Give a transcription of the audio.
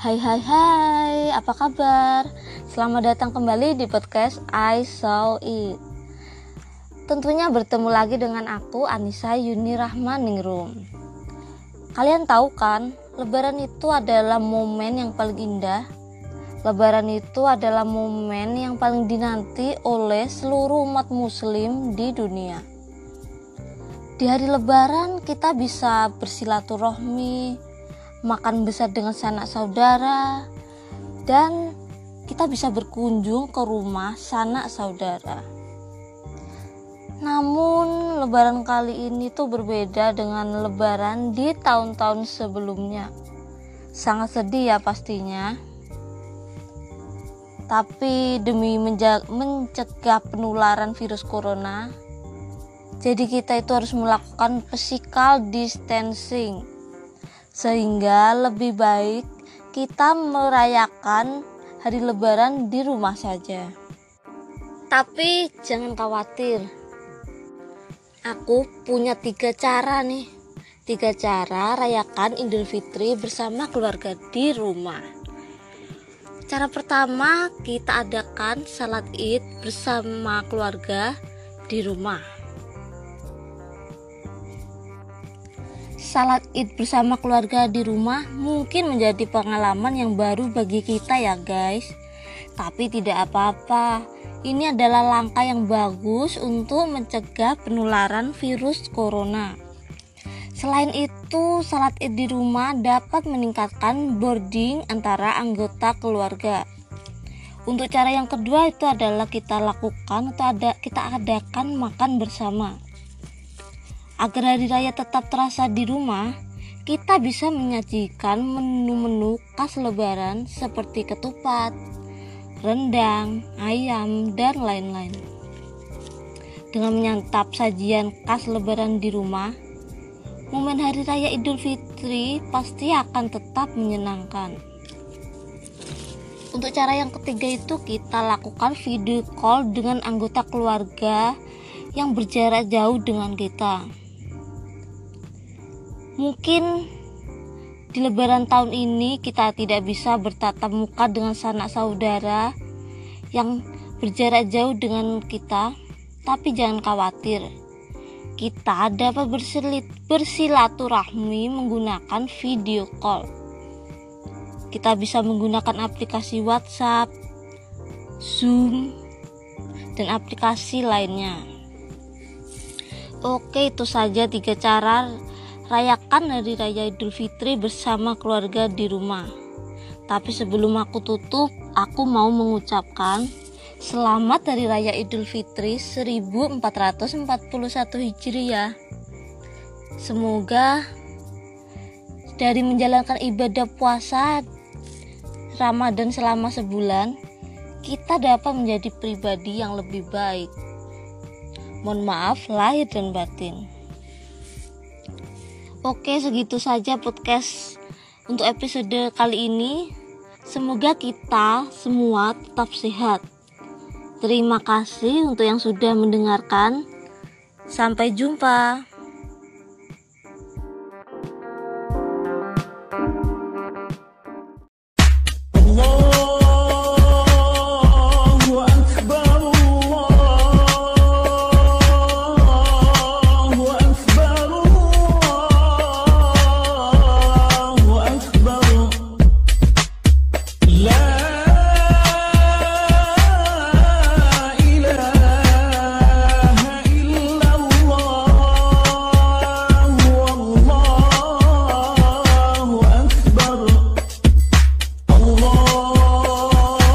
Hai hai hai, apa kabar? Selamat datang kembali di podcast I Saw It. Tentunya bertemu lagi dengan aku Anissa Yuni Rahman Ningrum Kalian tahu kan, lebaran itu adalah momen yang paling indah. Lebaran itu adalah momen yang paling dinanti oleh seluruh umat muslim di dunia. Di hari lebaran kita bisa bersilaturahmi, makan besar dengan sanak saudara, dan kita bisa berkunjung ke rumah sanak saudara. Namun, lebaran kali ini tuh berbeda dengan lebaran di tahun-tahun sebelumnya. Sangat sedih ya pastinya. Tapi demi mencegah penularan virus corona, jadi kita itu harus melakukan physical distancing sehingga lebih baik kita merayakan hari lebaran di rumah saja. Tapi jangan khawatir. Aku punya tiga cara nih. Tiga cara rayakan Idul Fitri bersama keluarga di rumah. Cara pertama, kita adakan salat Id bersama keluarga di rumah. Salat id bersama keluarga di rumah mungkin menjadi pengalaman yang baru bagi kita ya guys tapi tidak apa-apa ini adalah langkah yang bagus untuk mencegah penularan virus corona Selain itu, salat id di rumah dapat meningkatkan bonding antara anggota keluarga. Untuk cara yang kedua itu adalah kita lakukan atau ada kita adakan makan bersama. Agar hari raya tetap terasa di rumah, kita bisa menyajikan menu-menu khas lebaran seperti ketupat, rendang, ayam, dan lain-lain. Dengan menyantap sajian khas lebaran di rumah, momen hari raya Idul Fitri pasti akan tetap menyenangkan. Untuk cara yang ketiga itu kita lakukan video call dengan anggota keluarga yang berjarak jauh dengan kita. Mungkin di lebaran tahun ini kita tidak bisa bertatap muka dengan sanak saudara yang berjarak jauh dengan kita, tapi jangan khawatir. Kita dapat bersilit, bersilaturahmi menggunakan video call. Kita bisa menggunakan aplikasi WhatsApp, Zoom, dan aplikasi lainnya. Oke, itu saja tiga cara rayakan hari raya Idul Fitri bersama keluarga di rumah. Tapi sebelum aku tutup, aku mau mengucapkan selamat hari raya Idul Fitri 1441 Hijriah. Semoga dari menjalankan ibadah puasa Ramadan selama sebulan, kita dapat menjadi pribadi yang lebih baik. Mohon maaf lahir dan batin. Oke, segitu saja podcast untuk episode kali ini. Semoga kita semua tetap sehat. Terima kasih untuk yang sudah mendengarkan. Sampai jumpa. love.